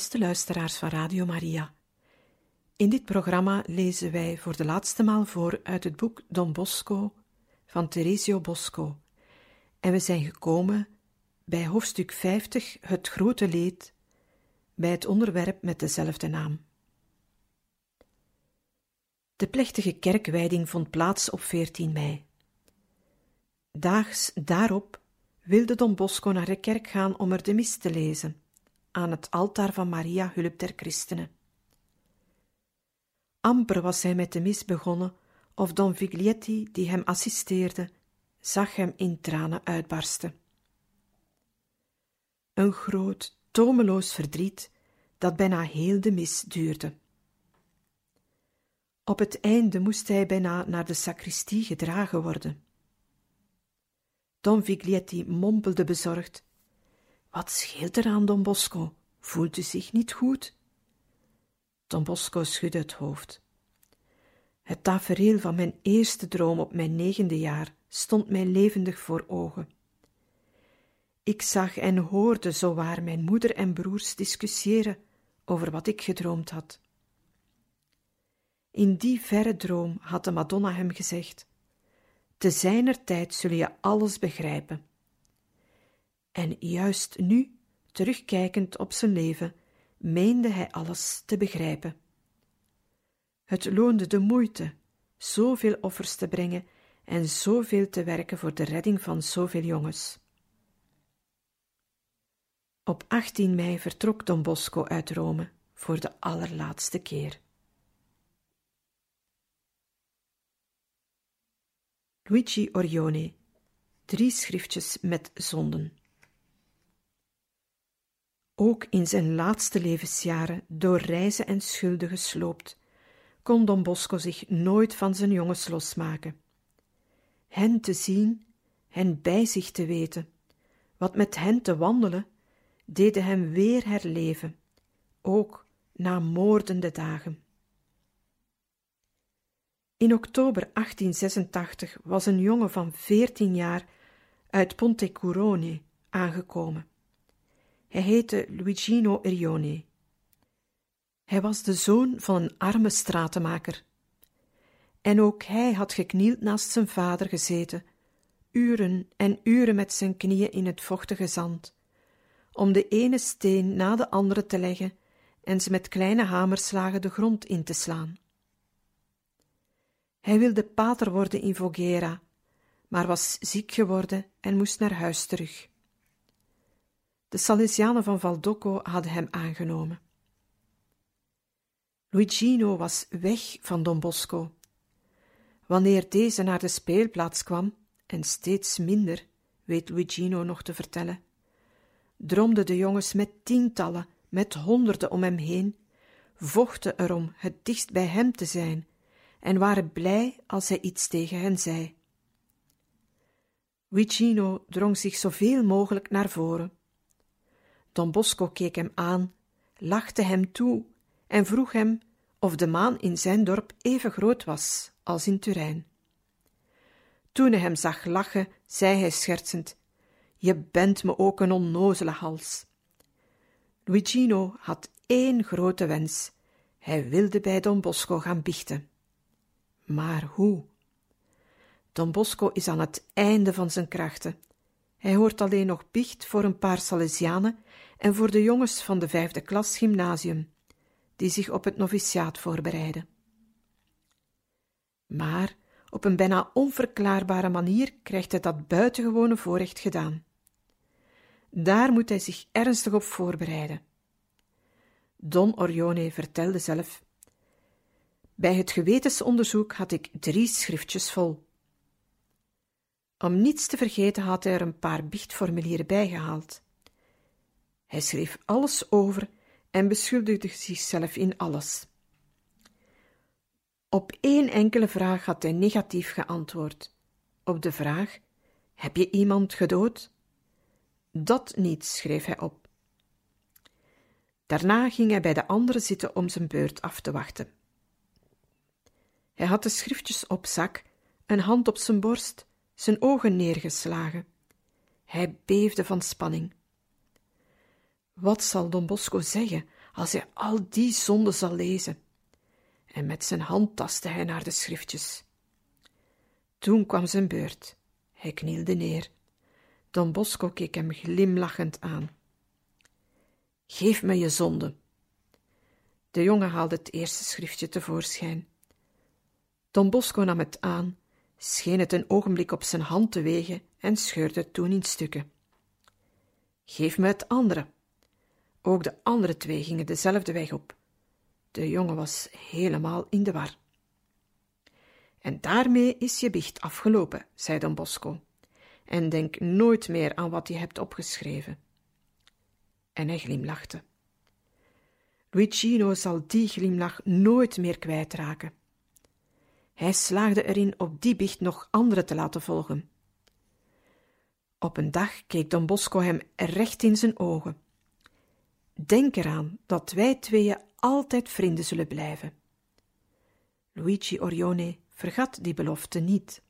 Beste luisteraars van Radio Maria. In dit programma lezen wij voor de laatste maal voor uit het boek Don Bosco van Teresio Bosco. En we zijn gekomen bij hoofdstuk 50, Het grote leed, bij het onderwerp met dezelfde naam. De plechtige kerkwijding vond plaats op 14 mei. Daags daarop wilde Don Bosco naar de kerk gaan om er de mis te lezen aan het altaar van Maria, hulp der christenen. Amper was hij met de mis begonnen, of Don Viglietti, die hem assisteerde, zag hem in tranen uitbarsten. Een groot, tomeloos verdriet dat bijna heel de mis duurde. Op het einde moest hij bijna naar de sacristie gedragen worden. Don Viglietti mompelde bezorgd wat scheelt er aan Don Bosco? Voelt u zich niet goed? Don Bosco schudde het hoofd. Het tafereel van mijn eerste droom op mijn negende jaar stond mij levendig voor ogen. Ik zag en hoorde zowaar mijn moeder en broers discussiëren over wat ik gedroomd had. In die verre droom had de Madonna hem gezegd: Te zijner tijd zul je alles begrijpen. En juist nu, terugkijkend op zijn leven, meende hij alles te begrijpen. Het loonde de moeite zoveel offers te brengen en zoveel te werken voor de redding van zoveel jongens. Op 18 mei vertrok Don Bosco uit Rome voor de allerlaatste keer. Luigi Orione, drie schriftjes met zonden. Ook in zijn laatste levensjaren, door reizen en schulden gesloopt, kon Don Bosco zich nooit van zijn jongens losmaken. Hen te zien, hen bij zich te weten, wat met hen te wandelen, deden hem weer herleven, ook na moordende dagen. In oktober 1886 was een jongen van veertien jaar uit Pontecurone aangekomen. Hij heette Luigino Erione. Hij was de zoon van een arme stratenmaker. En ook hij had geknield naast zijn vader gezeten, uren en uren met zijn knieën in het vochtige zand, om de ene steen na de andere te leggen en ze met kleine hamerslagen de grond in te slaan. Hij wilde pater worden in Voghera, maar was ziek geworden en moest naar huis terug. De Salesianen van Valdocco hadden hem aangenomen. Luigino was weg van Don Bosco. Wanneer deze naar de speelplaats kwam, en steeds minder, weet Luigino nog te vertellen, dromden de jongens met tientallen, met honderden om hem heen, vochten erom het dichtst bij hem te zijn en waren blij als hij iets tegen hen zei. Luigino drong zich zoveel mogelijk naar voren Don Bosco keek hem aan, lachte hem toe en vroeg hem of de maan in zijn dorp even groot was als in Turijn. Toen hij hem zag lachen, zei hij schertsend: Je bent me ook een onnozele hals. Luigino had één grote wens: hij wilde bij Don Bosco gaan biechten. Maar hoe? Don Bosco is aan het einde van zijn krachten. Hij hoort alleen nog biecht voor een paar Salesianen en voor de jongens van de vijfde klas gymnasium, die zich op het noviciaat voorbereiden. Maar op een bijna onverklaarbare manier krijgt hij dat buitengewone voorrecht gedaan. Daar moet hij zich ernstig op voorbereiden. Don Orione vertelde zelf: Bij het gewetensonderzoek had ik drie schriftjes vol. Om niets te vergeten had hij er een paar biechtformulieren bijgehaald. Hij schreef alles over en beschuldigde zichzelf in alles. Op één enkele vraag had hij negatief geantwoord. Op de vraag: Heb je iemand gedood? Dat niet, schreef hij op. Daarna ging hij bij de anderen zitten om zijn beurt af te wachten. Hij had de schriftjes op zak, een hand op zijn borst, zijn ogen neergeslagen. Hij beefde van spanning. Wat zal Don Bosco zeggen als hij al die zonden zal lezen? En met zijn hand tastte hij naar de schriftjes. Toen kwam zijn beurt. Hij knielde neer. Don Bosco keek hem glimlachend aan. Geef me je zonde. De jongen haalde het eerste schriftje tevoorschijn. Don Bosco nam het aan, scheen het een ogenblik op zijn hand te wegen en scheurde het toen in stukken. Geef me het andere. Ook de andere twee gingen dezelfde weg op. De jongen was helemaal in de war. En daarmee is je biecht afgelopen, zei Don Bosco. En denk nooit meer aan wat je hebt opgeschreven. En hij glimlachte. Luigino zal die glimlach nooit meer kwijtraken. Hij slaagde erin op die biecht nog anderen te laten volgen. Op een dag keek Don Bosco hem recht in zijn ogen. Denk eraan dat wij tweeën altijd vrienden zullen blijven. Luigi Orione vergat die belofte niet.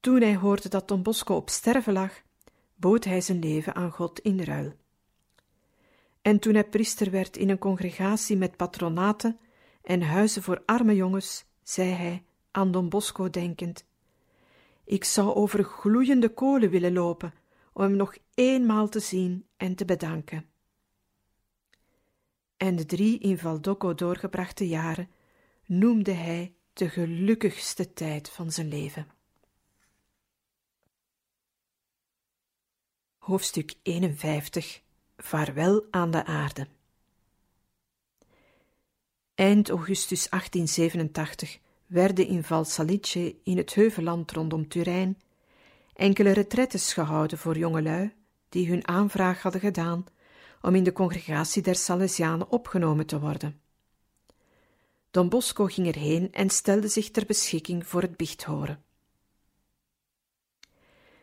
Toen hij hoorde dat Don Bosco op sterven lag, bood hij zijn leven aan God in ruil. En toen hij priester werd in een congregatie met patronaten en huizen voor arme jongens, zei hij, aan Don Bosco denkend: Ik zou over gloeiende kolen willen lopen om hem nog eenmaal te zien en te bedanken. En de drie in Valdocco doorgebrachte jaren noemde hij de gelukkigste tijd van zijn leven. Hoofdstuk 51 Vaarwel aan de aarde. Eind augustus 1887 werden in Valsalice, in het heuvelland rondom Turijn, enkele retretes gehouden voor jongelui die hun aanvraag hadden gedaan om in de congregatie der Salesianen opgenomen te worden. Don Bosco ging erheen en stelde zich ter beschikking voor het bichthoren.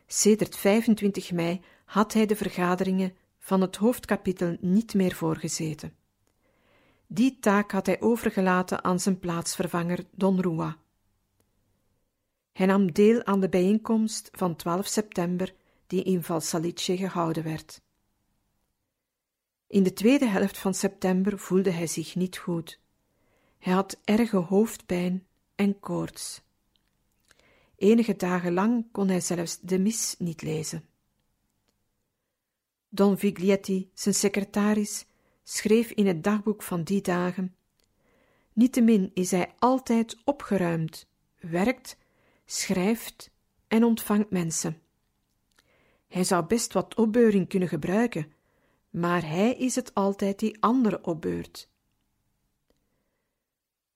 Sedert 25 mei had hij de vergaderingen van het hoofdkapitel niet meer voorgezeten. Die taak had hij overgelaten aan zijn plaatsvervanger Don Rua. Hij nam deel aan de bijeenkomst van 12 september die in Valsalice gehouden werd. In de tweede helft van september voelde hij zich niet goed. Hij had erge hoofdpijn en koorts. Enige dagen lang kon hij zelfs de mis niet lezen. Don Viglietti, zijn secretaris, schreef in het dagboek van die dagen: Niettemin is hij altijd opgeruimd, werkt, schrijft en ontvangt mensen. Hij zou best wat opbeuring kunnen gebruiken, maar hij is het altijd die anderen opbeurt.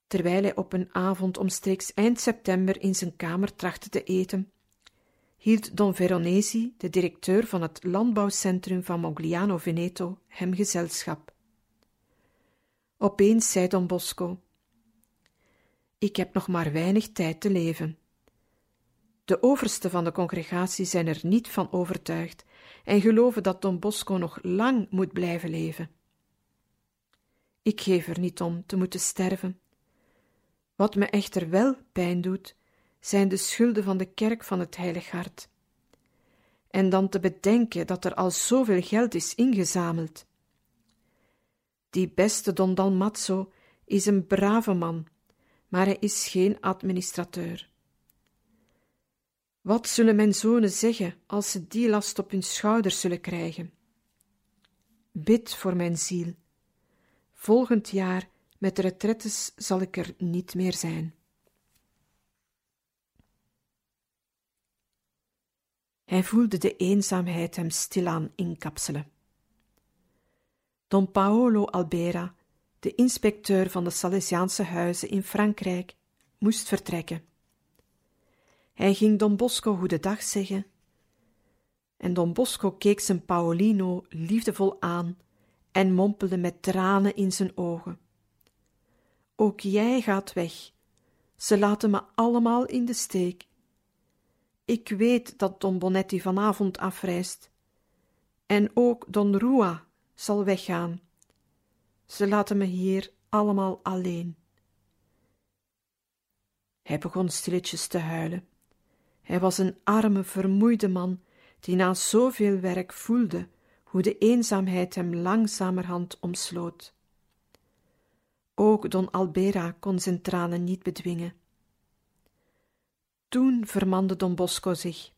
Terwijl hij op een avond omstreeks eind september in zijn kamer trachtte te eten, hield Don Veronesi, de directeur van het landbouwcentrum van Mogliano Veneto, hem gezelschap. Opeens zei Don Bosco: Ik heb nog maar weinig tijd te leven. De oversten van de congregatie zijn er niet van overtuigd en geloven dat Don Bosco nog lang moet blijven leven. Ik geef er niet om te moeten sterven. Wat me echter wel pijn doet, zijn de schulden van de kerk van het Heilig Hart. En dan te bedenken dat er al zoveel geld is ingezameld. Die beste Don Dalmazzo is een brave man, maar hij is geen administrateur. Wat zullen mijn zonen zeggen als ze die last op hun schouders zullen krijgen? Bid voor mijn ziel. Volgend jaar met de retretes zal ik er niet meer zijn. Hij voelde de eenzaamheid hem stilaan inkapselen. Don Paolo Albera, de inspecteur van de Salesiaanse huizen in Frankrijk, moest vertrekken. Hij ging Don Bosco goedendag zeggen, en Don Bosco keek zijn Paolino liefdevol aan en mompelde met tranen in zijn ogen. Ook jij gaat weg. Ze laten me allemaal in de steek. Ik weet dat Don Bonetti vanavond afreist. En ook Don Rua zal weggaan. Ze laten me hier allemaal alleen. Hij begon stilletjes te huilen. Hij was een arme, vermoeide man die na zoveel werk voelde hoe de eenzaamheid hem langzamerhand omsloot. Ook Don Albera kon zijn tranen niet bedwingen. Toen vermande Don Bosco zich.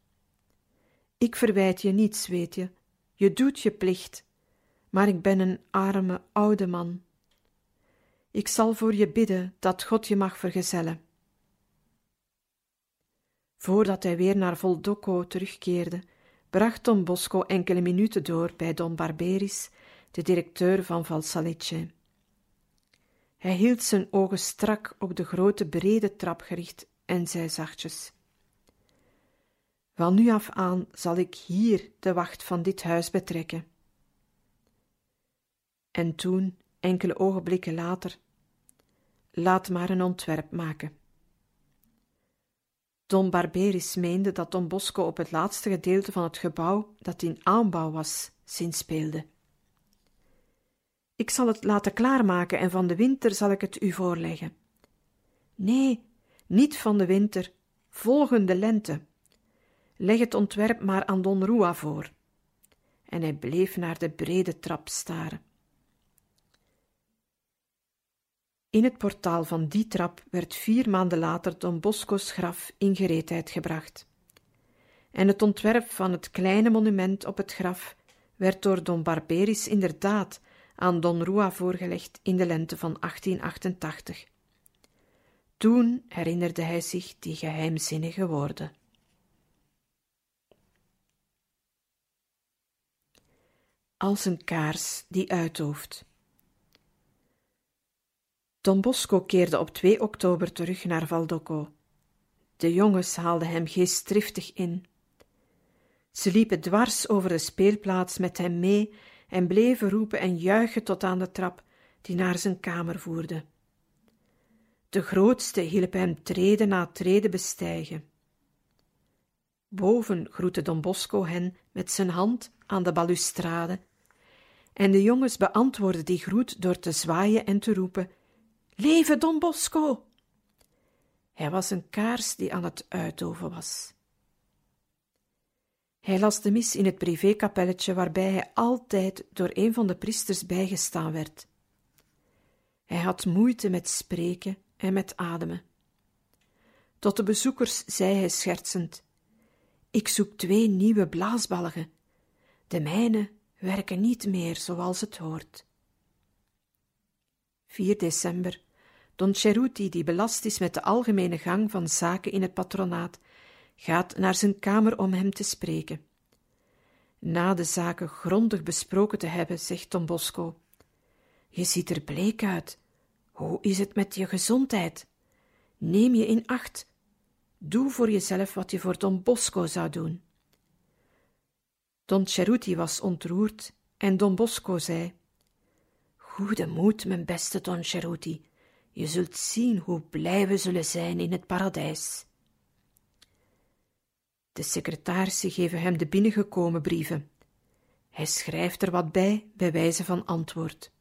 Ik verwijt je niets, weet je. Je doet je plicht, maar ik ben een arme oude man. Ik zal voor je bidden dat God je mag vergezellen. Voordat hij weer naar Voldocco terugkeerde, bracht Don Bosco enkele minuten door bij Don Barberis, de directeur van Valsalice. Hij hield zijn ogen strak op de grote brede trap gericht en zei zachtjes: Van nu af aan zal ik hier de wacht van dit huis betrekken. En toen, enkele ogenblikken later, laat maar een ontwerp maken. Don Barberis meende dat Don Bosco op het laatste gedeelte van het gebouw dat in aanbouw was, zinspeelde. Ik zal het laten klaarmaken en van de winter zal ik het u voorleggen. Nee, niet van de winter, volgende lente. Leg het ontwerp maar aan Don Rua voor. En hij bleef naar de brede trap staren. In het portaal van die trap werd vier maanden later Don Bosco's graf in gereedheid gebracht. En het ontwerp van het kleine monument op het graf werd door Don Barberis inderdaad aan Don Rua voorgelegd in de lente van 1888. Toen herinnerde hij zich die geheimzinnige woorden. Als een kaars die uitdooft. Don Bosco keerde op 2 oktober terug naar Valdocco. De jongens haalden hem geestdriftig in. Ze liepen dwars over de speelplaats met hem mee en bleven roepen en juichen tot aan de trap die naar zijn kamer voerde. De grootste hielp hem treden na treden bestijgen. Boven groette Don Bosco hen met zijn hand aan de balustrade, en de jongens beantwoordden die groet door te zwaaien en te roepen: Leven Don Bosco! Hij was een kaars die aan het uitdoven was. Hij las de mis in het privékapelletje waarbij hij altijd door een van de priesters bijgestaan werd. Hij had moeite met spreken en met ademen. Tot de bezoekers zei hij schertsend: Ik zoek twee nieuwe blaasbalgen. De mijne werken niet meer zoals het hoort. 4 december. Don Ceruti, die belast is met de algemene gang van zaken in het patronaat, gaat naar zijn kamer om hem te spreken. Na de zaken grondig besproken te hebben, zegt Don Bosco: Je ziet er bleek uit. Hoe is het met je gezondheid? Neem je in acht. Doe voor jezelf wat je voor Don Bosco zou doen. Don Ceruti was ontroerd en Don Bosco zei: Goede moed, mijn beste Don Ceruti. Je zult zien hoe blij we zullen zijn in het paradijs. De secretarissen geven hem de binnengekomen brieven. Hij schrijft er wat bij, bij wijze van antwoord.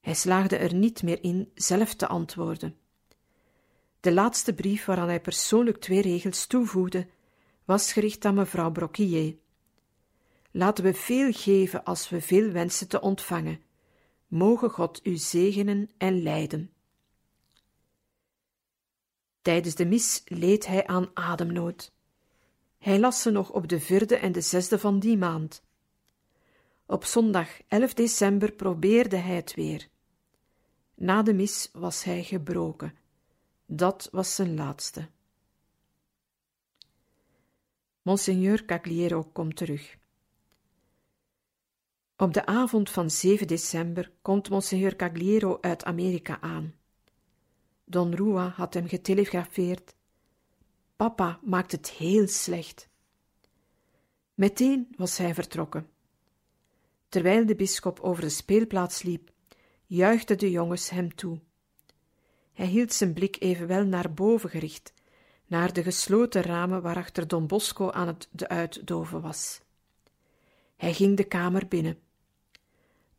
Hij slaagde er niet meer in zelf te antwoorden. De laatste brief, waaraan hij persoonlijk twee regels toevoegde, was gericht aan mevrouw Broquier. Laten we veel geven als we veel wensen te ontvangen. Mogen God u zegenen en leiden. Tijdens de mis leed hij aan ademnood. Hij las ze nog op de vierde en de zesde van die maand. Op zondag 11 december probeerde hij het weer. Na de mis was hij gebroken. Dat was zijn laatste. Monseigneur Cagliero komt terug. Op de avond van 7 december komt Monseigneur Cagliero uit Amerika aan. Don Rua had hem getelegrafeerd. Papa maakt het heel slecht. Meteen was hij vertrokken. Terwijl de bisschop over de speelplaats liep, juichten de jongens hem toe. Hij hield zijn blik evenwel naar boven gericht, naar de gesloten ramen waarachter Don Bosco aan het de uitdoven was. Hij ging de kamer binnen.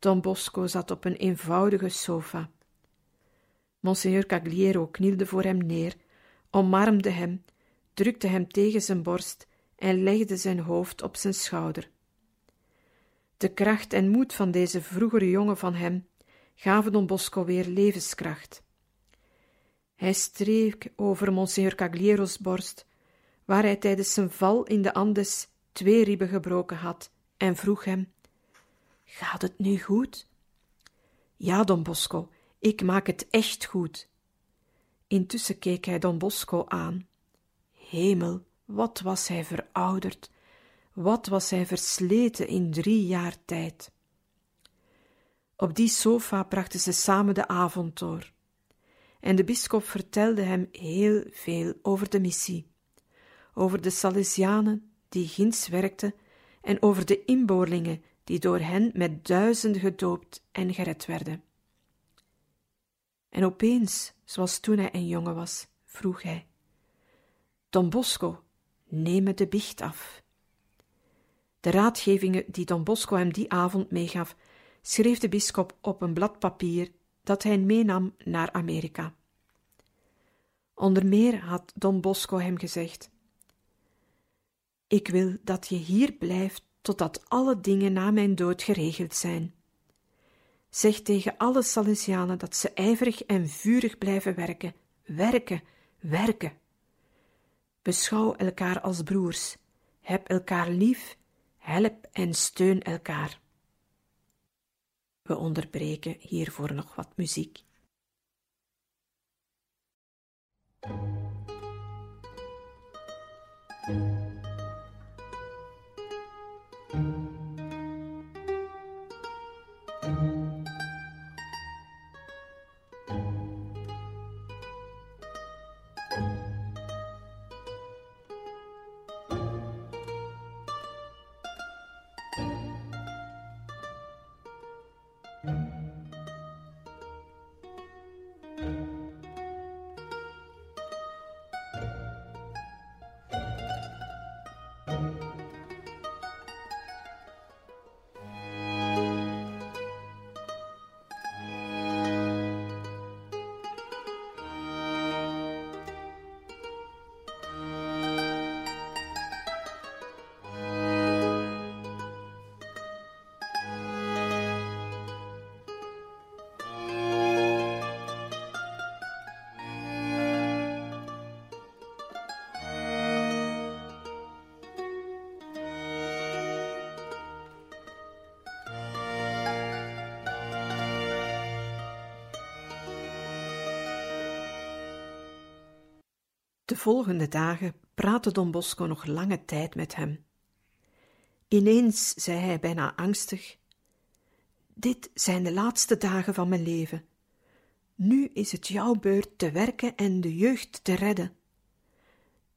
Don Bosco zat op een eenvoudige sofa. Monseigneur Cagliero knielde voor hem neer, omarmde hem, drukte hem tegen zijn borst en legde zijn hoofd op zijn schouder. De kracht en moed van deze vroegere jongen van hem gaven Don Bosco weer levenskracht. Hij streek over Monseigneur Cagliero's borst, waar hij tijdens zijn val in de Andes twee ribben gebroken had, en vroeg hem: Gaat het nu goed? Ja, Don Bosco, ik maak het echt goed. Intussen keek hij Don Bosco aan. Hemel, wat was hij verouderd, wat was hij versleten in drie jaar tijd. Op die sofa brachten ze samen de avond door. En de bisschop vertelde hem heel veel over de missie, over de Salesianen die ginds werkten en over de inboorlingen die door hen met duizenden gedoopt en gered werden. En opeens, zoals toen hij een jongen was, vroeg hij: Don Bosco, neem me de biecht af. De raadgevingen die Don Bosco hem die avond meegaf, schreef de bisschop op een blad papier dat hij meenam naar Amerika. Onder meer had Don Bosco hem gezegd: Ik wil dat je hier blijft totdat alle dingen na mijn dood geregeld zijn. Zeg tegen alle Salesianen dat ze ijverig en vurig blijven werken, werken, werken. Beschouw elkaar als broers, heb elkaar lief, help en steun elkaar. We onderbreken hiervoor nog wat muziek. De volgende dagen praatte Don Bosco nog lange tijd met hem. Ineens zei hij bijna angstig: Dit zijn de laatste dagen van mijn leven. Nu is het jouw beurt te werken en de jeugd te redden.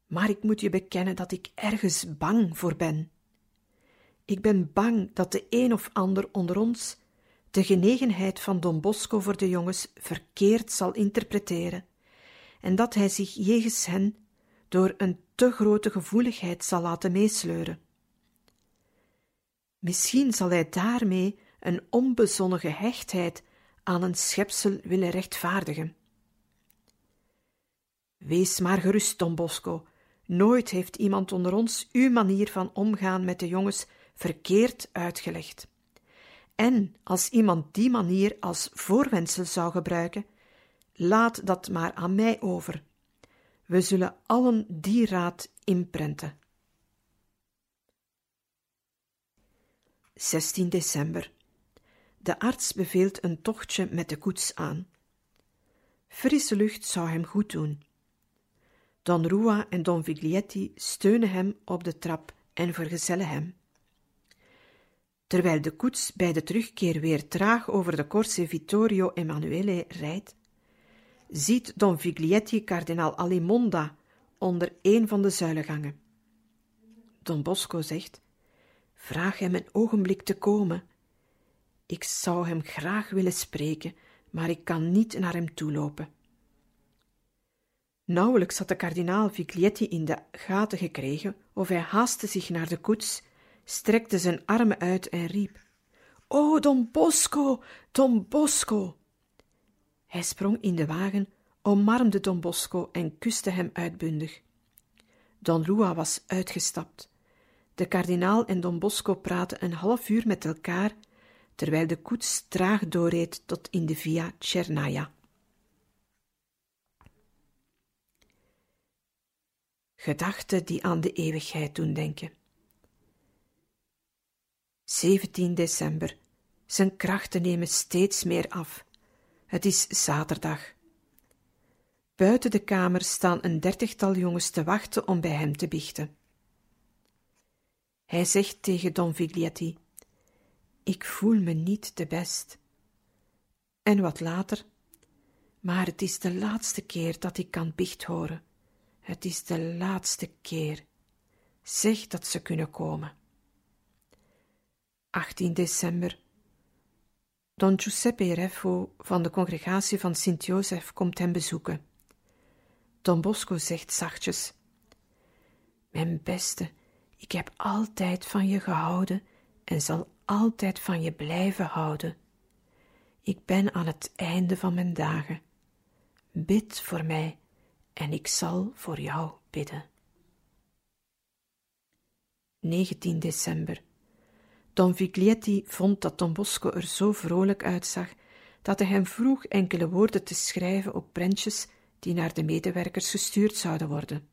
Maar ik moet je bekennen dat ik ergens bang voor ben. Ik ben bang dat de een of ander onder ons de genegenheid van Don Bosco voor de jongens verkeerd zal interpreteren en dat hij zich jegens hen door een te grote gevoeligheid zal laten meesleuren. Misschien zal hij daarmee een onbezonnen gehechtheid aan een schepsel willen rechtvaardigen. Wees maar gerust, Don Bosco. Nooit heeft iemand onder ons uw manier van omgaan met de jongens verkeerd uitgelegd. En als iemand die manier als voorwendsel zou gebruiken, Laat dat maar aan mij over. We zullen allen die raad inprenten. 16 december. De arts beveelt een tochtje met de koets aan. Frisse lucht zou hem goed doen. Don Rua en Don Viglietti steunen hem op de trap en vergezellen hem. Terwijl de koets bij de terugkeer weer traag over de Corse Vittorio Emanuele rijdt, ziet Don Viglietti kardinaal Alimonda onder een van de zuilengangen. Don Bosco zegt: Vraag hem een ogenblik te komen. Ik zou hem graag willen spreken, maar ik kan niet naar hem toelopen. Nauwelijks had de kardinaal Viglietti in de gaten gekregen of hij haastte zich naar de koets, strekte zijn armen uit en riep: O Don Bosco, Don Bosco! Hij sprong in de wagen, omarmde Don Bosco en kuste hem uitbundig. Don Lua was uitgestapt. De kardinaal en Don Bosco praten een half uur met elkaar, terwijl de koets traag doorreed tot in de Via Cernaia. Gedachten die aan de eeuwigheid doen denken. 17 december. Zijn krachten nemen steeds meer af. Het is zaterdag. Buiten de kamer staan een dertigtal jongens te wachten om bij hem te biechten. Hij zegt tegen Don Viglietti: Ik voel me niet de best. En wat later: Maar het is de laatste keer dat ik kan biecht horen. Het is de laatste keer. Zeg dat ze kunnen komen. 18 december. Don Giuseppe Reffo van de congregatie van Sint-Jozef komt hem bezoeken. Don Bosco zegt zachtjes: Mijn beste, ik heb altijd van je gehouden en zal altijd van je blijven houden. Ik ben aan het einde van mijn dagen. Bid voor mij en ik zal voor jou bidden. 19 december. Don Viglietti vond dat Don Bosco er zo vrolijk uitzag dat hij hem vroeg enkele woorden te schrijven op prentjes die naar de medewerkers gestuurd zouden worden.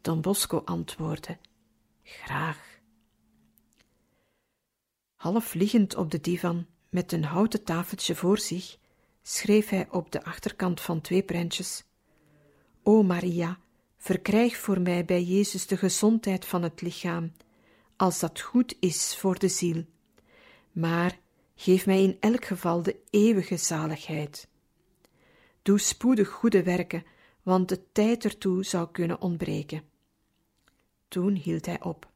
Don Bosco antwoordde: Graag. Half liggend op de divan, met een houten tafeltje voor zich, schreef hij op de achterkant van twee prentjes: O Maria, verkrijg voor mij bij Jezus de gezondheid van het lichaam, als dat goed is voor de ziel. Maar geef mij in elk geval de eeuwige zaligheid. Doe spoedig goede werken, want de tijd ertoe zou kunnen ontbreken. Toen hield hij op.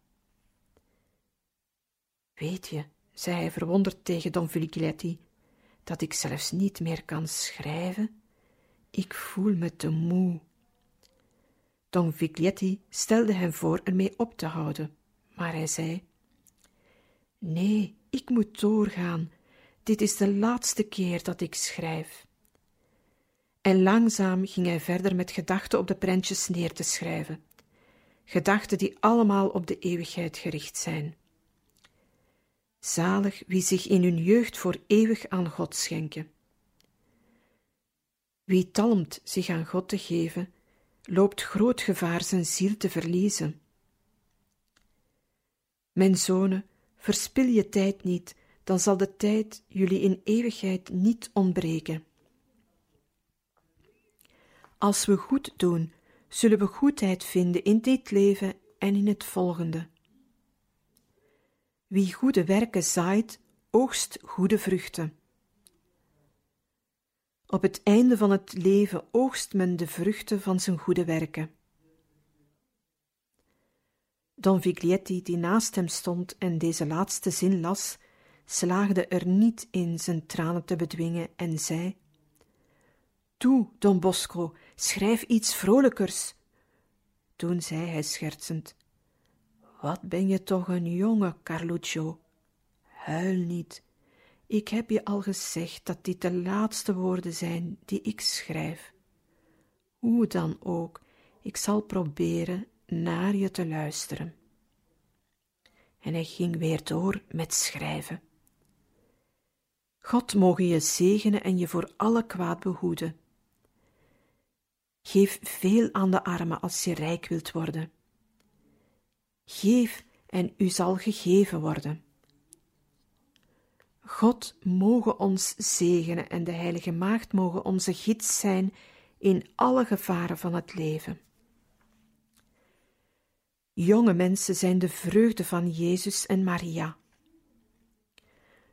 Weet je, zei hij verwonderd tegen Don Vigliletti, dat ik zelfs niet meer kan schrijven? Ik voel me te moe. Don Viglietti stelde hem voor ermee op te houden, maar hij zei: Nee, ik moet doorgaan. Dit is de laatste keer dat ik schrijf. En langzaam ging hij verder met gedachten op de prentjes neer te schrijven. Gedachten die allemaal op de eeuwigheid gericht zijn. Zalig wie zich in hun jeugd voor eeuwig aan God schenken. Wie talmt zich aan God te geven, loopt groot gevaar zijn ziel te verliezen. Mijn zonen, verspil je tijd niet, dan zal de tijd jullie in eeuwigheid niet ontbreken. Als we goed doen, zullen we goedheid vinden in dit leven en in het volgende. Wie goede werken zaait, oogst goede vruchten. Op het einde van het leven oogst men de vruchten van zijn goede werken. Don Viglietti, die naast hem stond en deze laatste zin las, slaagde er niet in zijn tranen te bedwingen en zei: Toe, Don Bosco, schrijf iets vrolijkers. Toen zei hij schertsend: Wat ben je toch een jonge, Carluccio? Huil niet. Ik heb je al gezegd dat dit de laatste woorden zijn die ik schrijf. Hoe dan ook, ik zal proberen naar je te luisteren. En hij ging weer door met schrijven. God mogen je zegenen en je voor alle kwaad behoeden. Geef veel aan de armen als je rijk wilt worden. Geef en u zal gegeven worden. God mogen ons zegenen en de Heilige Maagd mogen onze gids zijn in alle gevaren van het leven. Jonge mensen zijn de vreugde van Jezus en Maria.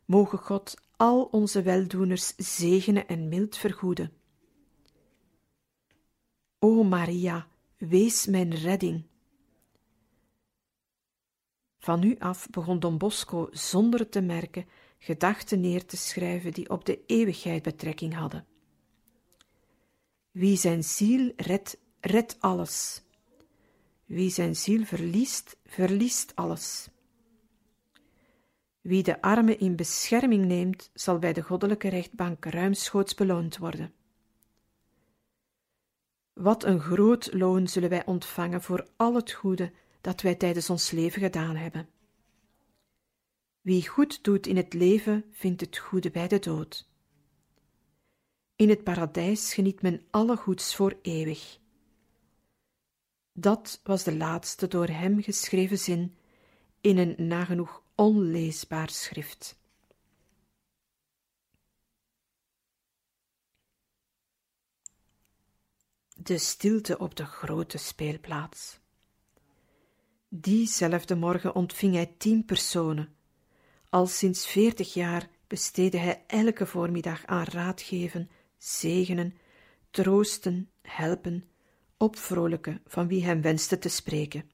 Mogen God al onze weldoeners zegenen en mild vergoeden. O Maria, wees mijn redding. Van nu af begon Don Bosco zonder het te merken gedachten neer te schrijven die op de eeuwigheid betrekking hadden. Wie zijn ziel redt, redt alles. Wie zijn ziel verliest, verliest alles. Wie de arme in bescherming neemt, zal bij de goddelijke rechtbank ruimschoots beloond worden. Wat een groot loon zullen wij ontvangen voor al het goede dat wij tijdens ons leven gedaan hebben. Wie goed doet in het leven, vindt het goede bij de dood. In het paradijs geniet men alle goeds voor eeuwig. Dat was de laatste door hem geschreven zin in een nagenoeg onleesbaar schrift. De stilte op de grote speelplaats. Diezelfde morgen ontving hij tien personen. Al sinds veertig jaar besteedde hij elke voormiddag aan raadgeven, zegenen, troosten, helpen, opvrolijken van wie hem wenste te spreken.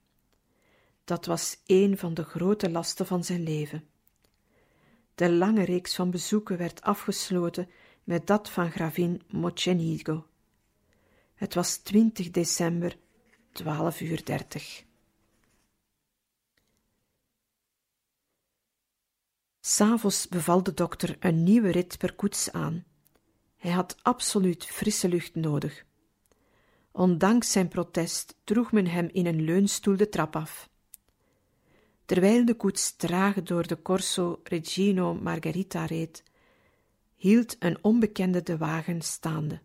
Dat was een van de grote lasten van zijn leven. De lange reeks van bezoeken werd afgesloten met dat van gravin Mocenigo. Het was 20 december, 12 uur 30. S'avonds beval de dokter een nieuwe rit per koets aan. Hij had absoluut frisse lucht nodig. Ondanks zijn protest droeg men hem in een leunstoel de trap af. Terwijl de koets traag door de Corso Regino Margherita reed, hield een onbekende de wagen staande.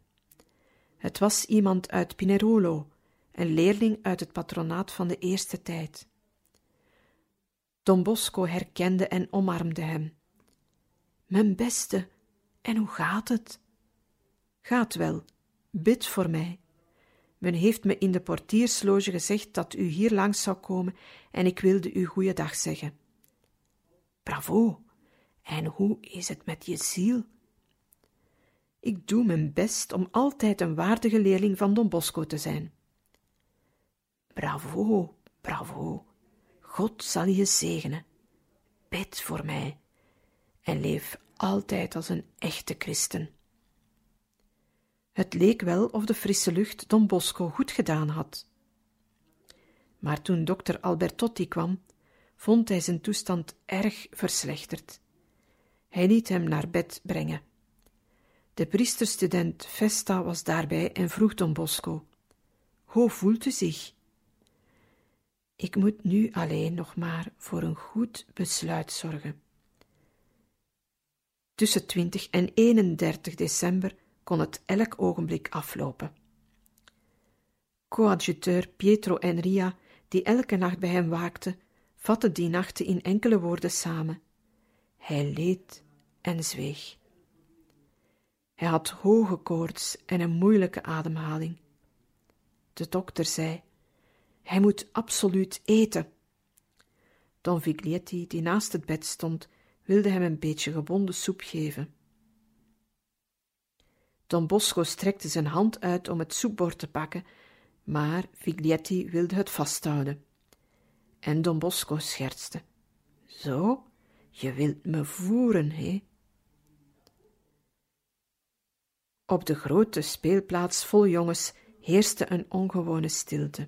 Het was iemand uit Pinerolo, een leerling uit het patronaat van de eerste tijd. Don Bosco herkende en omarmde hem. Mijn beste, en hoe gaat het? Gaat wel, bid voor mij. Men heeft me in de portiersloge gezegd dat u hier langs zou komen en ik wilde u goeiedag zeggen. Bravo! En hoe is het met je ziel? Ik doe mijn best om altijd een waardige leerling van Don Bosco te zijn. Bravo, bravo. God zal je zegenen. Bid voor mij en leef altijd als een echte christen. Het leek wel of de frisse lucht Don Bosco goed gedaan had. Maar toen dokter Albertotti kwam, vond hij zijn toestand erg verslechterd. Hij liet hem naar bed brengen. De priesterstudent Vesta was daarbij en vroeg Don Bosco: Hoe voelt u zich? Ik moet nu alleen nog maar voor een goed besluit zorgen. Tussen 20 en 31 december kon het elk ogenblik aflopen. Coadjuteur Pietro en Ria, die elke nacht bij hem waakte, vatten die nachten in enkele woorden samen. Hij leed en zweeg. Hij had hoge koorts en een moeilijke ademhaling. De dokter zei: Hij moet absoluut eten. Don Viglietti, die naast het bed stond, wilde hem een beetje gebonden soep geven. Don Bosco strekte zijn hand uit om het soepbord te pakken, maar Viglietti wilde het vasthouden. En Don Bosco schertste. Zo, je wilt me voeren, hé? Op de grote speelplaats vol jongens heerste een ongewone stilte.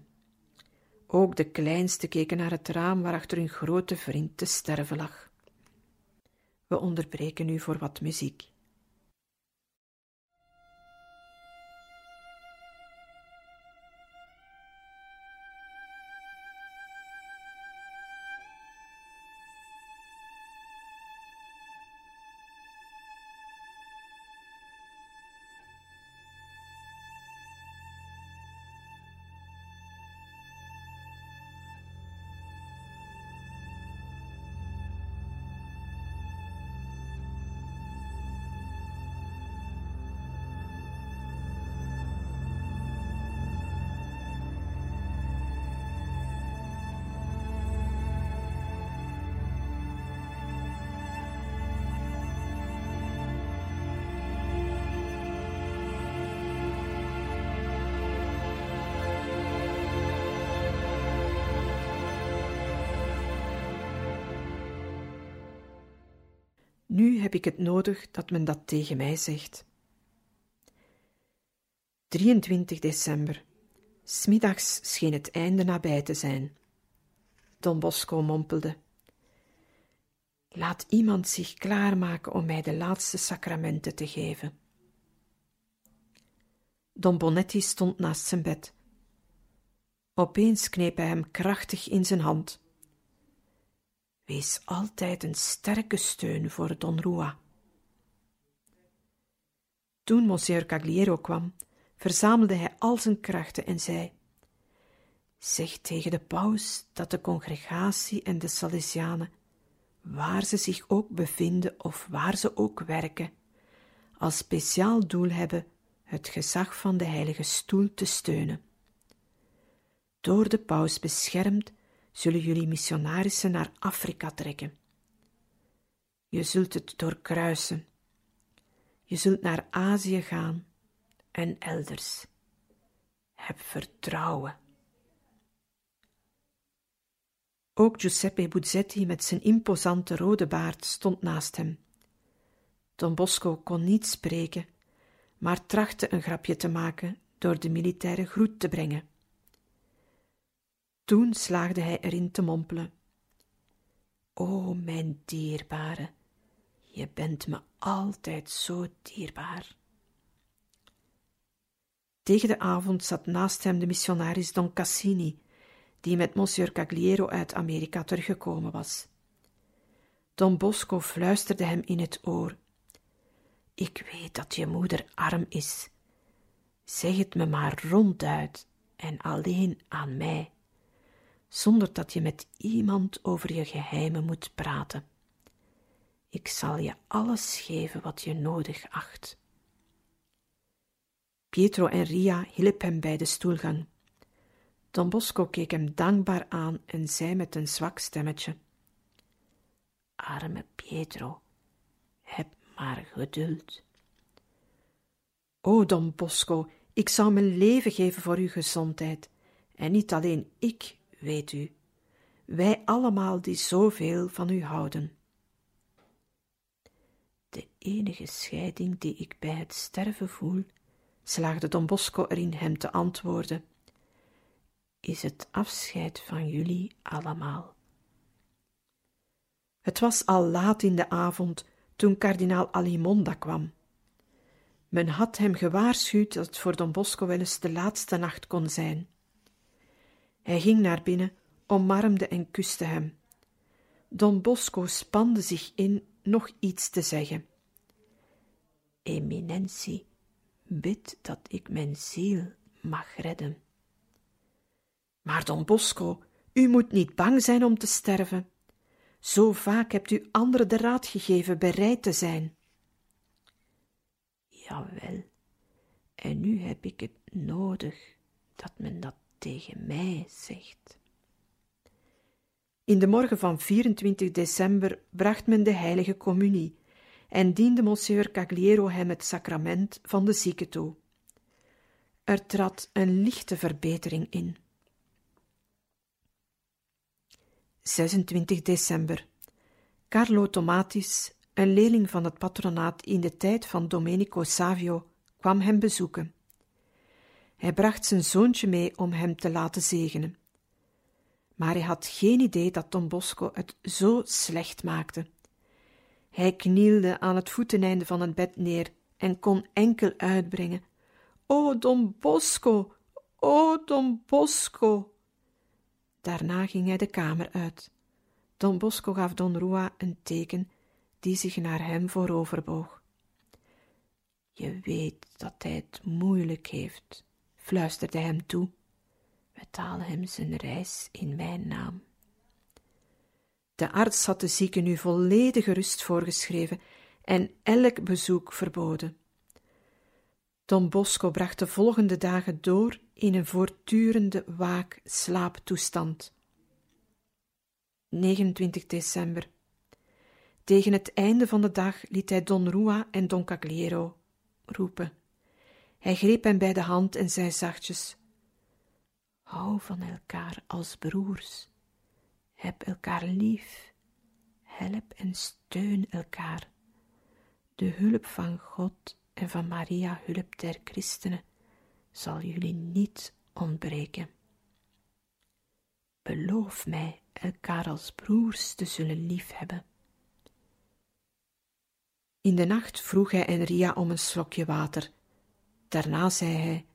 Ook de kleinste keken naar het raam waarachter hun grote vriend te sterven lag. We onderbreken nu voor wat muziek. Nu heb ik het nodig dat men dat tegen mij zegt. 23 december. Smiddags scheen het einde nabij te zijn. Don Bosco mompelde. Laat iemand zich klaarmaken om mij de laatste sacramenten te geven. Don Bonetti stond naast zijn bed. Opeens kneep hij hem krachtig in zijn hand. Wees altijd een sterke steun voor Don Rua. Toen Monsieur Cagliero kwam, verzamelde hij al zijn krachten en zei: Zeg tegen de paus dat de congregatie en de Salesianen, waar ze zich ook bevinden of waar ze ook werken, als speciaal doel hebben het gezag van de Heilige Stoel te steunen. Door de paus beschermd zullen jullie missionarissen naar Afrika trekken. Je zult het doorkruisen. Je zult naar Azië gaan en elders. Heb vertrouwen. Ook Giuseppe Buzzetti met zijn imposante rode baard stond naast hem. Don Bosco kon niet spreken, maar trachtte een grapje te maken door de militaire groet te brengen. Toen slaagde hij erin te mompelen. O, mijn dierbare, je bent me altijd zo dierbaar. Tegen de avond zat naast hem de missionaris Don Cassini, die met Monsieur Cagliero uit Amerika teruggekomen was. Don Bosco fluisterde hem in het oor. Ik weet dat je moeder arm is. Zeg het me maar ronduit en alleen aan mij zonder dat je met iemand over je geheimen moet praten. Ik zal je alles geven wat je nodig acht. Pietro en Ria hielpen hem bij de stoelgang. Don Bosco keek hem dankbaar aan en zei met een zwak stemmetje: Arme Pietro, heb maar geduld. O Don Bosco, ik zou mijn leven geven voor uw gezondheid, en niet alleen ik, weet u, wij allemaal die zoveel van u houden. De enige scheiding die ik bij het sterven voel, slaagde Don Bosco erin hem te antwoorden, is het afscheid van jullie allemaal. Het was al laat in de avond toen kardinaal Alimonda kwam. Men had hem gewaarschuwd dat het voor Don Bosco wel eens de laatste nacht kon zijn. Hij ging naar binnen, omarmde en kuste hem. Don Bosco spande zich in nog iets te zeggen. Eminentie, bid dat ik mijn ziel mag redden. Maar Don Bosco, u moet niet bang zijn om te sterven. Zo vaak hebt u anderen de raad gegeven bereid te zijn. Jawel, en nu heb ik het nodig dat men dat tegen mij zegt. In de morgen van 24 december bracht men de heilige communie en diende monsieur Cagliero hem het sacrament van de zieke toe. Er trad een lichte verbetering in. 26 december. Carlo Tomatis, een leerling van het patronaat in de tijd van Domenico Savio, kwam hem bezoeken. Hij bracht zijn zoontje mee om hem te laten zegenen. Maar hij had geen idee dat Don Bosco het zo slecht maakte. Hij knielde aan het voeteneinde van het bed neer en kon enkel uitbrengen: O Don Bosco, o Don Bosco. Daarna ging hij de kamer uit. Don Bosco gaf Don Rua een teken die zich naar hem vooroverboog. Je weet dat hij het moeilijk heeft, fluisterde hem toe. Betaal hem zijn reis in mijn naam. De arts had de zieke nu volledige rust voorgeschreven en elk bezoek verboden. Don Bosco bracht de volgende dagen door in een voortdurende waak-slaaptoestand. 29 december. Tegen het einde van de dag liet hij Don Rua en Don Cagliero roepen. Hij greep hem bij de hand en zei zachtjes: Hou van elkaar als broers. Heb elkaar lief. Help en steun elkaar De hulp van God en van Maria, hulp der christenen, zal jullie niet ontbreken. Beloof mij elkaar als broers te zullen liefhebben. In de nacht vroeg hij Enria om een slokje water. Daarna zei hij: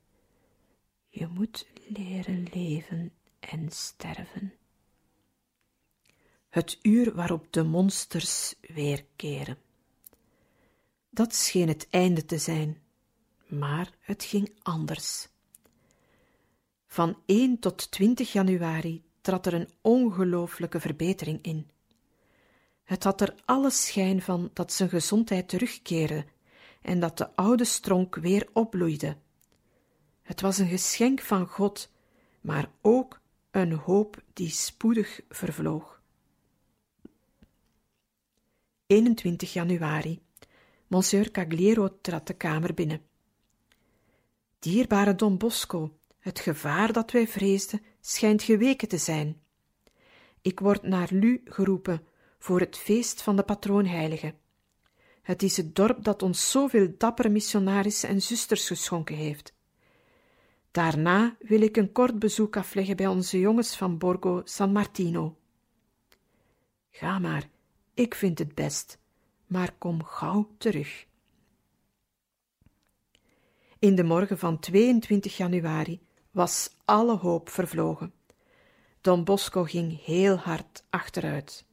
Je moet leren leven en sterven. Het uur waarop de monsters weerkeren. Dat scheen het einde te zijn, maar het ging anders. Van 1 tot 20 januari trad er een ongelooflijke verbetering in. Het had er alle schijn van dat zijn gezondheid terugkeerde en dat de oude stronk weer opbloeide. Het was een geschenk van God, maar ook een hoop die spoedig vervloog. 21 januari. Monsieur Cagliero trad de kamer binnen. Dierbare Don Bosco, het gevaar dat wij vreesden schijnt geweken te zijn. Ik word naar Lu geroepen voor het feest van de patroonheilige. Het is het dorp dat ons zoveel dappere missionarissen en zusters geschonken heeft. Daarna wil ik een kort bezoek afleggen bij onze jongens van Borgo San Martino. Ga maar, ik vind het best, maar kom gauw terug. In de morgen van 22 januari was alle hoop vervlogen. Don Bosco ging heel hard achteruit.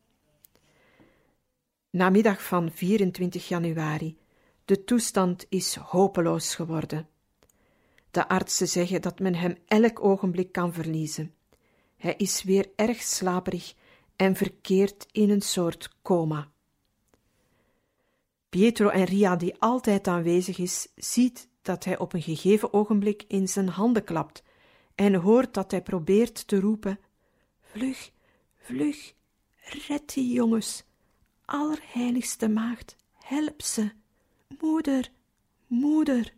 Namiddag van 24 januari. De toestand is hopeloos geworden. De artsen zeggen dat men hem elk ogenblik kan verliezen. Hij is weer erg slaperig en verkeert in een soort coma. Pietro en Ria, die altijd aanwezig is, ziet dat hij op een gegeven ogenblik in zijn handen klapt en hoort dat hij probeert te roepen: Vlug, vlug, red die jongens, allerheiligste maagd, help ze, moeder, moeder.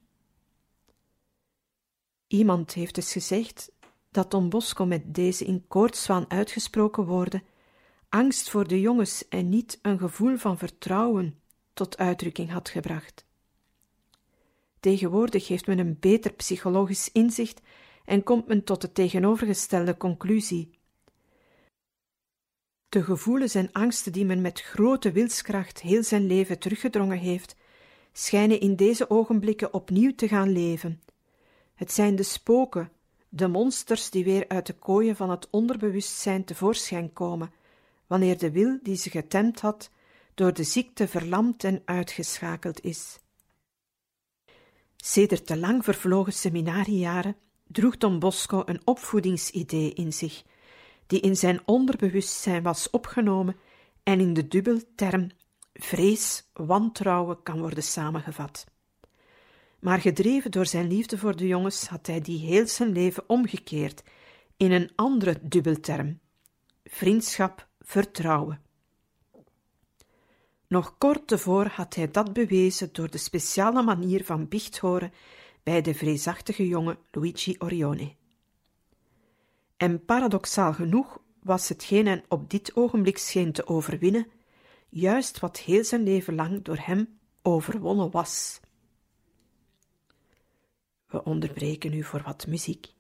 Iemand heeft dus gezegd dat Don Bosco met deze in koortswaan uitgesproken woorden angst voor de jongens en niet een gevoel van vertrouwen tot uitdrukking had gebracht. Tegenwoordig heeft men een beter psychologisch inzicht en komt men tot de tegenovergestelde conclusie. De gevoelens en angsten die men met grote wilskracht heel zijn leven teruggedrongen heeft, schijnen in deze ogenblikken opnieuw te gaan leven. Het zijn de spoken, de monsters die weer uit de kooien van het onderbewustzijn tevoorschijn komen, wanneer de wil die ze getemd had, door de ziekte verlamd en uitgeschakeld is. Sedert de lang vervlogen seminariejaren droeg Don Bosco een opvoedingsidee in zich, die in zijn onderbewustzijn was opgenomen en in de dubbelterm vrees, wantrouwen kan worden samengevat. Maar gedreven door zijn liefde voor de jongens had hij die heel zijn leven omgekeerd in een andere dubbelterm: vriendschap, vertrouwen. Nog kort tevoren had hij dat bewezen door de speciale manier van biecht horen bij de vreesachtige jonge Luigi Orione. En paradoxaal genoeg was hetgeen hen op dit ogenblik scheen te overwinnen, juist wat heel zijn leven lang door hem overwonnen was. We onderbreken u voor wat muziek.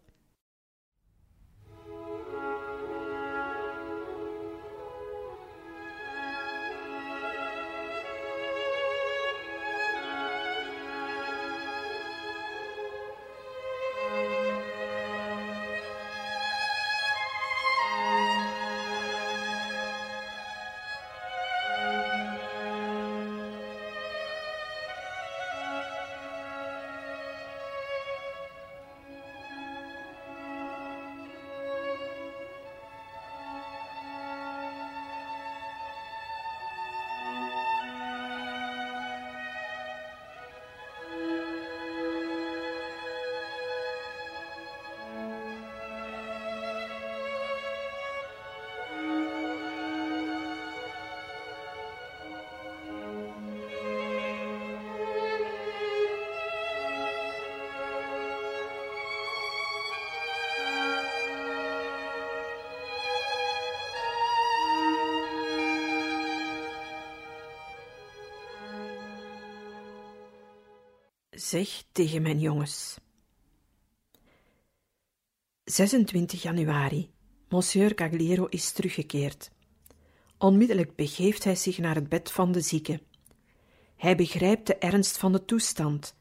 Zeg tegen mijn jongens. 26 januari. Monsieur Cagliero is teruggekeerd. Onmiddellijk begeeft hij zich naar het bed van de zieke. Hij begrijpt de ernst van de toestand,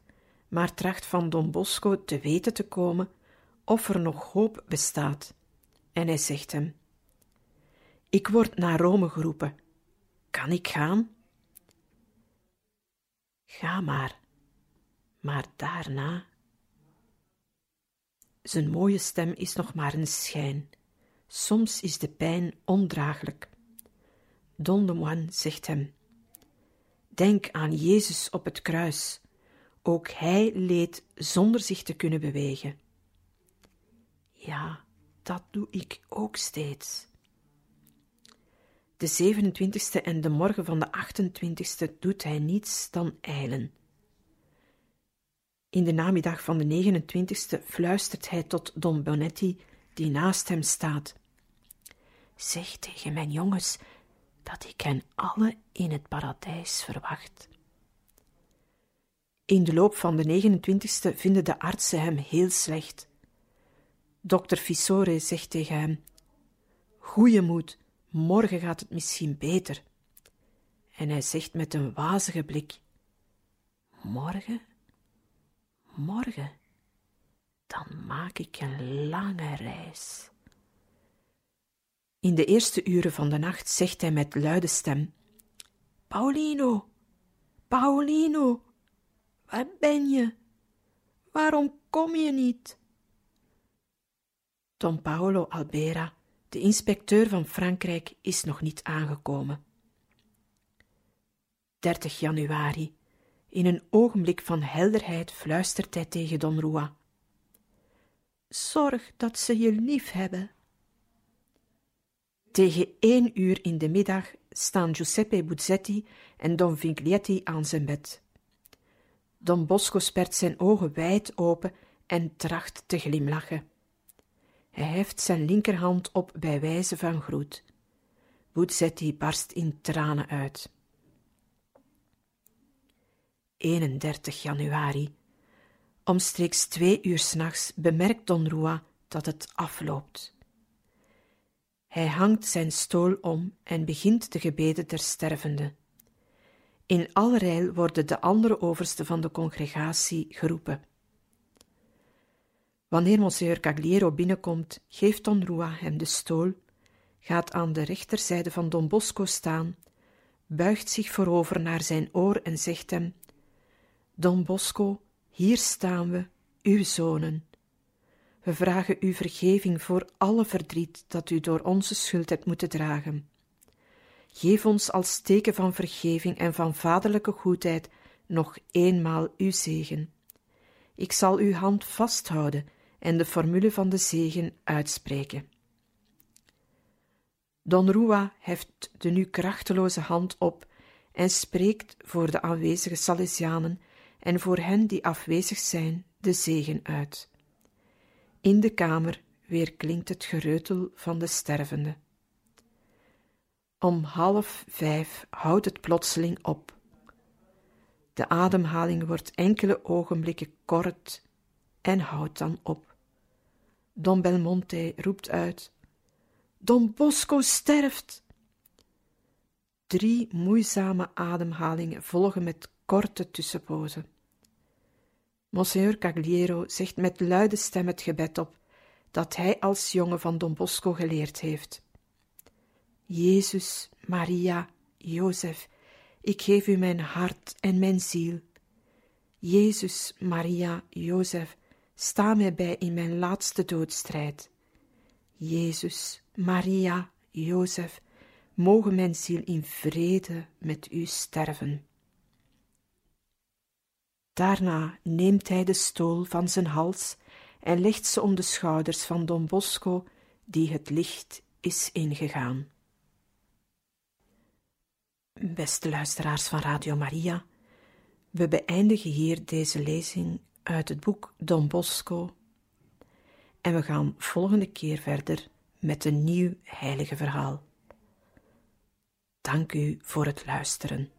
maar tracht van Don Bosco te weten te komen of er nog hoop bestaat. En hij zegt hem: Ik word naar Rome geroepen. Kan ik gaan? Ga maar, maar daarna. Zijn mooie stem is nog maar een schijn. Soms is de pijn ondraaglijk. Don de Moine zegt hem: Denk aan Jezus op het kruis. Ook hij leed zonder zich te kunnen bewegen. Ja, dat doe ik ook steeds. De 27e en de morgen van de 28e doet hij niets dan eilen. In de namiddag van de 29e fluistert hij tot Don Bonetti, die naast hem staat. Zeg tegen mijn jongens dat ik hen alle in het paradijs verwacht. In de loop van de 29e vinden de artsen hem heel slecht. Dokter Fissore zegt tegen hem: Goeie moed, morgen gaat het misschien beter. En hij zegt met een wazige blik: Morgen? Morgen? Dan maak ik een lange reis. In de eerste uren van de nacht zegt hij met luide stem: Paulino, Paulino, waar ben je? Waarom kom je niet? Don Paolo Albera, de inspecteur van Frankrijk, is nog niet aangekomen. 30 januari. In een ogenblik van helderheid fluistert hij tegen Don Rua. Zorg dat ze je lief hebben. Tegen één uur in de middag staan Giuseppe Buzzetti en Don Viglietti aan zijn bed. Don Bosco spert zijn ogen wijd open en tracht te glimlachen. Hij heft zijn linkerhand op bij wijze van groet. Buzzetti barst in tranen uit. 31 januari. Omstreeks twee uur s'nachts bemerkt Don Rua dat het afloopt. Hij hangt zijn stool om en begint de gebeden der stervende. In allerijl worden de andere oversten van de congregatie geroepen. Wanneer Monsieur Cagliero binnenkomt, geeft Don Rua hem de stool, gaat aan de rechterzijde van Don Bosco staan, buigt zich voorover naar zijn oor en zegt hem: Don Bosco, hier staan we, uw zonen. We vragen u vergeving voor alle verdriet dat u door onze schuld hebt moeten dragen. Geef ons als teken van vergeving en van vaderlijke goedheid nog eenmaal uw zegen. Ik zal uw hand vasthouden en de formule van de zegen uitspreken. Don Rua heft de nu krachteloze hand op en spreekt voor de aanwezige Salesianen en voor hen die afwezig zijn de zegen uit. In de kamer weer klinkt het gereutel van de stervende. Om half vijf houdt het plotseling op. De ademhaling wordt enkele ogenblikken kort en houdt dan op. Don Belmonte roept uit: Don Bosco sterft! Drie moeizame ademhalingen volgen met korte tussenpozen. Monsieur Cagliero zegt met luide stem het gebed op dat hij als jongen van Don Bosco geleerd heeft. Jezus, Maria, Jozef, ik geef u mijn hart en mijn ziel. Jezus, Maria, Jozef, sta mij bij in mijn laatste doodstrijd. Jezus, Maria, Jozef, mogen mijn ziel in vrede met u sterven. Daarna neemt hij de stool van zijn hals en legt ze om de schouders van Don Bosco, die het licht is ingegaan. Beste luisteraars van Radio Maria, we beëindigen hier deze lezing uit het boek Don Bosco en we gaan volgende keer verder met een nieuw heilige verhaal. Dank u voor het luisteren.